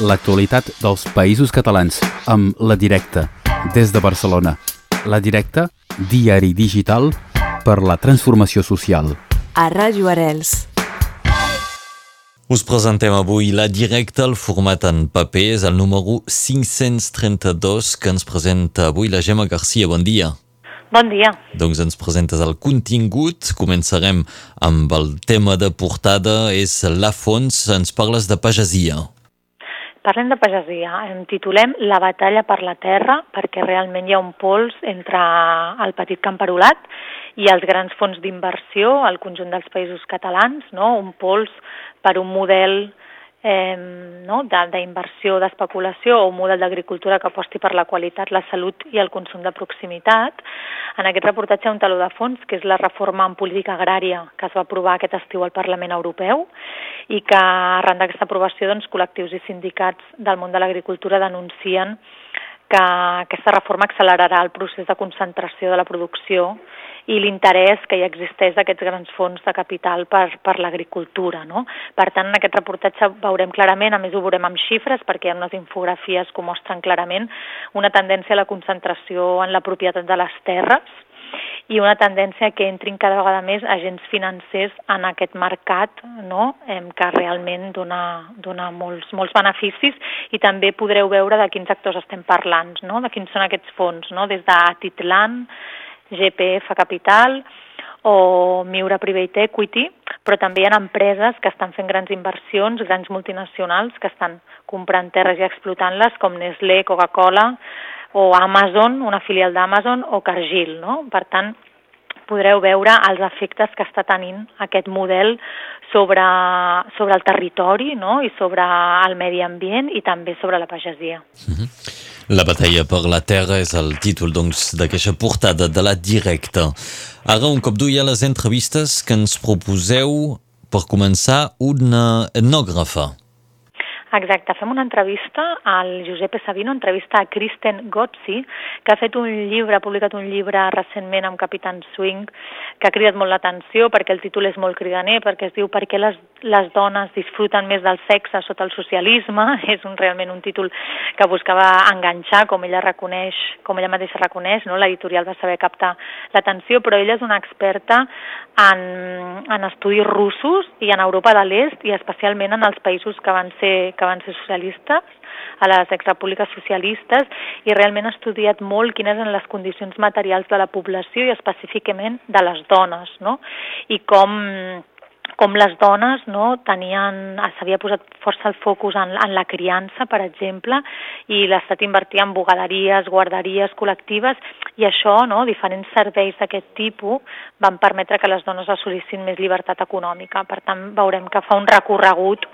l'actualitat dels països catalans amb La Directa, des de Barcelona. La Directa, diari digital per la transformació social. A Ràdio Arels. Us presentem avui la directa, el format en paper, és el número 532 que ens presenta avui la Gemma Garcia. Bon dia. Bon dia. Doncs ens presentes el contingut. Començarem amb el tema de portada, és la fons. Ens parles de pagesia. Parlem de pagesia. Em titulem La batalla per la terra, perquè realment hi ha un pols entre el petit camperolat i els grans fons d'inversió al conjunt dels països catalans, no? un pols per un model eh, no? d'inversió, de, d'especulació o un model d'agricultura que aposti per la qualitat, la salut i el consum de proximitat. En aquest reportatge hi ha un taló de fons, que és la reforma en política agrària que es va aprovar aquest estiu al Parlament Europeu i que arran d'aquesta aprovació doncs, col·lectius i sindicats del món de l'agricultura denuncien que aquesta reforma accelerarà el procés de concentració de la producció i l'interès que hi existeix d'aquests grans fons de capital per, per l'agricultura. No? Per tant, en aquest reportatge veurem clarament, a més ho veurem amb xifres, perquè hi ha unes infografies que mostren clarament una tendència a la concentració en la propietat de les terres, i una tendència que entrin cada vegada més agents financers en aquest mercat no? que realment dona, dona molts, molts beneficis i també podreu veure de quins actors estem parlant, no? de quins són aquests fons, no? des d'Atitlan, GPF Capital o Miura Private Equity, però també hi ha empreses que estan fent grans inversions, grans multinacionals que estan comprant terres i explotant-les, com Nestlé, Coca-Cola o Amazon, una filial d'Amazon, o Cargill. No? Per tant, podreu veure els efectes que està tenint aquest model sobre, sobre el territori no? i sobre el medi ambient i també sobre la pagesia. Mm -hmm. La batalla per la terra és el títol doncs, d'aquesta portada de la directa. Ara, un cop d'ull a les entrevistes que ens proposeu per començar una etnògrafa. Exacte, fem una entrevista al Giuseppe Sabino, entrevista a Kristen Gotzi, que ha fet un llibre, ha publicat un llibre recentment amb Capitan Swing, que ha cridat molt l'atenció perquè el títol és molt cridaner, perquè es diu Per què les, les dones disfruten més del sexe sota el socialisme, és un, realment un títol que buscava enganxar, com ella reconeix, com ella mateixa reconeix, no? l'editorial va saber captar l'atenció, però ella és una experta en, en estudis russos i en Europa de l'Est i especialment en els països que van ser que van ser socialistes, a les exrepúbliques socialistes, i realment ha estudiat molt quines eren les condicions materials de la població i específicament de les dones, no? I com com les dones no, tenien, s'havia posat força el focus en, en la criança, per exemple, i l'Estat invertia en bugaderies, guarderies col·lectives, i això, no, diferents serveis d'aquest tipus, van permetre que les dones assolissin més llibertat econòmica. Per tant, veurem que fa un recorregut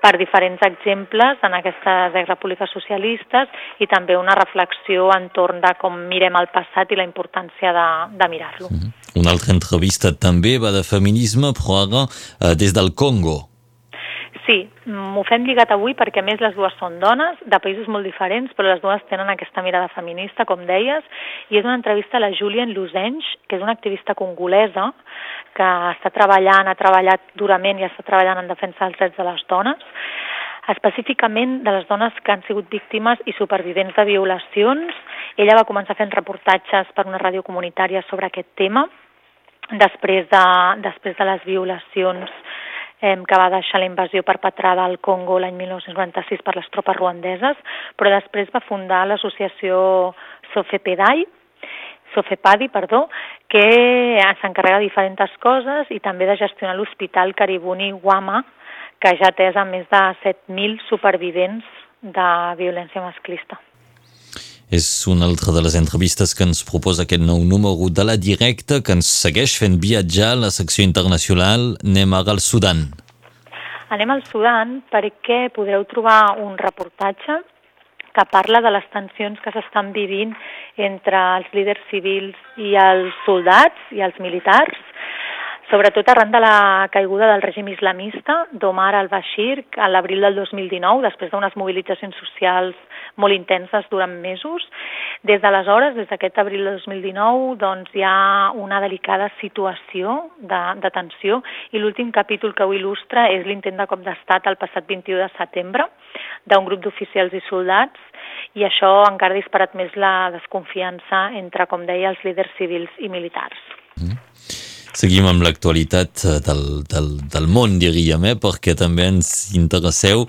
per diferents exemples en aquestes repúbliques socialistes i també una reflexió entorn de com mirem el passat i la importància de, de mirar-lo. Mm -hmm. Una altra entrevista també va de feminisme, però ara eh, des del Congo. Sí, m'ho fem lligat avui perquè a més les dues són dones, de països molt diferents, però les dues tenen aquesta mirada feminista, com deies, i és una entrevista a la Julien Lusench, que és una activista congolesa que està treballant, ha treballat durament i està treballant en defensa dels drets de les dones, específicament de les dones que han sigut víctimes i supervivents de violacions. Ella va començar fent reportatges per una ràdio comunitària sobre aquest tema, després de, després de les violacions eh, que va deixar la invasió perpetrada al Congo l'any 1996 per les tropes ruandeses, però després va fundar l'associació Sofepedai, Sofepadi, perdó, que s'encarrega de diferents coses i també de gestionar l'Hospital Caribuni Guama, que ja té a més de 7.000 supervivents de violència masclista. És una altra de les entrevistes que ens proposa aquest nou número de la directa que ens segueix fent viatjar a la secció internacional. Anem ara al Sudan. Anem al Sudan perquè podreu trobar un reportatge que parla de les tensions que s'estan vivint entre els líders civils i els soldats i els militars, sobretot arran de la caiguda del règim islamista d'Omar al-Bashir a l'abril del 2019, després d'unes mobilitzacions socials molt intenses durant mesos. Des d'aleshores, des d'aquest abril de 2019, doncs hi ha una delicada situació de, de tensió i l'últim capítol que ho il·lustra és l'intent de cop d'estat el passat 21 de setembre d'un grup d'oficials i soldats i això encara ha disparat més la desconfiança entre, com deia, els líders civils i militars. Mm. Seguim amb l'actualitat eh, del, del, del món, diríem, eh? perquè també ens interesseu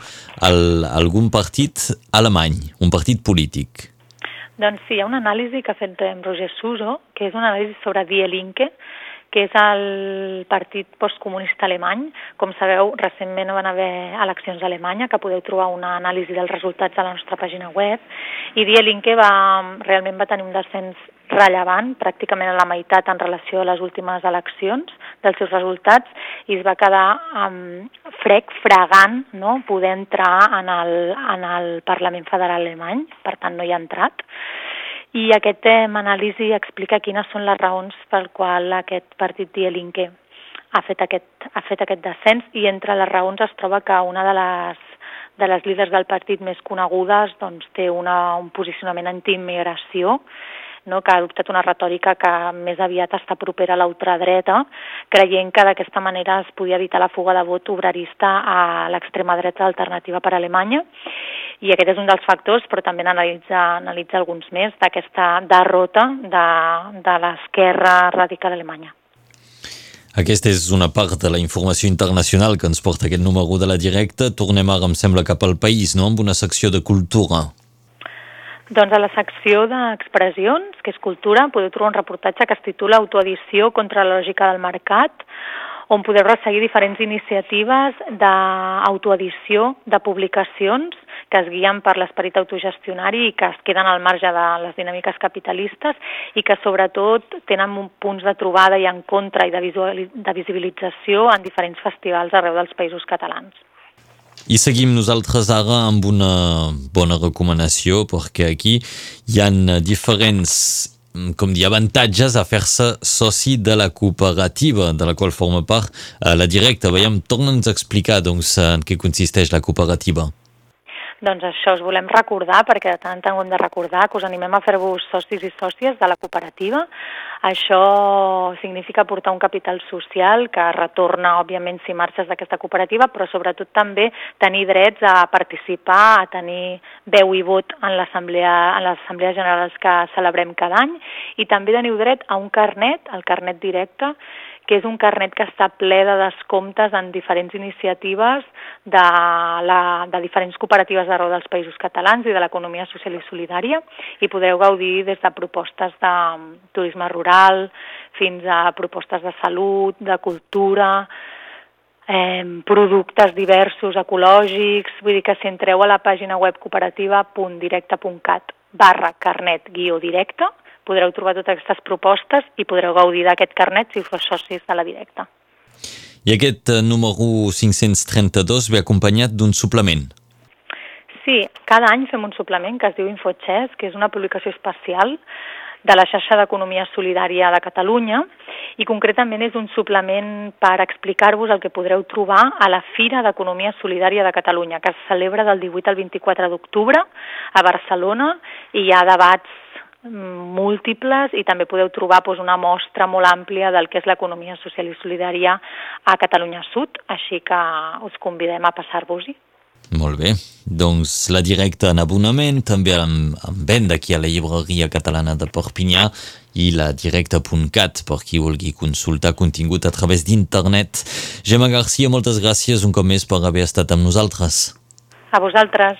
el, algun partit alemany, un partit polític. Doncs sí, hi ha una anàlisi que ha fet Roger Suso, que és una anàlisi sobre Die Linke, que és el partit postcomunista alemany. Com sabeu, recentment van haver eleccions a Alemanya, que podeu trobar una anàlisi dels resultats a la nostra pàgina web, i Die Linke va, realment va tenir un descens rellevant, pràcticament a la meitat en relació a les últimes eleccions dels seus resultats, i es va quedar um, frec, fregant, no? poder entrar en el, en el Parlament Federal alemany, per tant no hi ha entrat. I aquest eh, anàlisi explica quines són les raons per qual aquest partit Die Linke ha fet aquest, ha fet aquest descens i entre les raons es troba que una de les, de les líders del partit més conegudes doncs, té una, un posicionament anti-immigració no, que ha adoptat una retòrica que més aviat està propera a l'ultradreta, creient que d'aquesta manera es podia evitar la fuga de vot obrerista a l'extrema dreta alternativa per a Alemanya. I aquest és un dels factors, però també analitza, analitza alguns més d'aquesta derrota de, de l'esquerra radical alemanya. Aquesta és una part de la informació internacional que ens porta aquest número de la directa. Tornem ara, em sembla, cap al país, no?, amb una secció de cultura. Doncs a la secció d'expressions, que és cultura, podeu trobar un reportatge que es titula Autoedició contra la lògica del mercat, on podeu resseguir diferents iniciatives d'autoedició de publicacions que es guien per l'esperit autogestionari i que es queden al marge de les dinàmiques capitalistes i que sobretot tenen punts de trobada i en contra i de, de visibilització en diferents festivals arreu dels països catalans. I seguim nosaltres ara amb una bona recomanació perquè aquí hi ha diferents com dir, avantatges a fer-se soci de la cooperativa de la qual forma part eh, la directa. Veiem, torna'ns a explicar doncs, en què consisteix la cooperativa. Doncs això us volem recordar, perquè de tant en tant ho hem de recordar, que us animem a fer-vos socis i sòcies de la cooperativa. Això significa portar un capital social que retorna, òbviament, si marxes d'aquesta cooperativa, però sobretot també tenir drets a participar, a tenir veu i vot en l'assemblea en les assemblees generals que celebrem cada any i també teniu dret a un carnet, el carnet directe, que és un carnet que està ple de descomptes en diferents iniciatives de, la, de diferents cooperatives d'arreu dels països catalans i de l'economia social i solidària. I podreu gaudir des de propostes de turisme rural fins a propostes de salut, de cultura, eh, productes diversos, ecològics, vull dir que si entreu a la pàgina web cooperativa.directe.cat barra carnet guió directe podreu trobar totes aquestes propostes i podreu gaudir d'aquest carnet si fos socis de la directa. I aquest eh, número 532 ve acompanyat d'un suplement. Sí, cada any fem un suplement que es diu InfoChess, que és una publicació especial de la xarxa d'Economia Solidària de Catalunya i concretament és un suplement per explicar-vos el que podreu trobar a la Fira d'Economia Solidària de Catalunya, que es celebra del 18 al 24 d'octubre a Barcelona i hi ha debats múltiples i també podeu trobar doncs, una mostra molt àmplia del que és l'economia social i solidària a Catalunya Sud, així que us convidem a passar-vos-hi. Molt bé, doncs la directa en abonament, també amb, amb venda aquí a la llibreria catalana de Perpinyà i la directa.cat per qui vulgui consultar contingut a través d'internet. Gemma Garcia, moltes gràcies un cop més per haver estat amb nosaltres. A vosaltres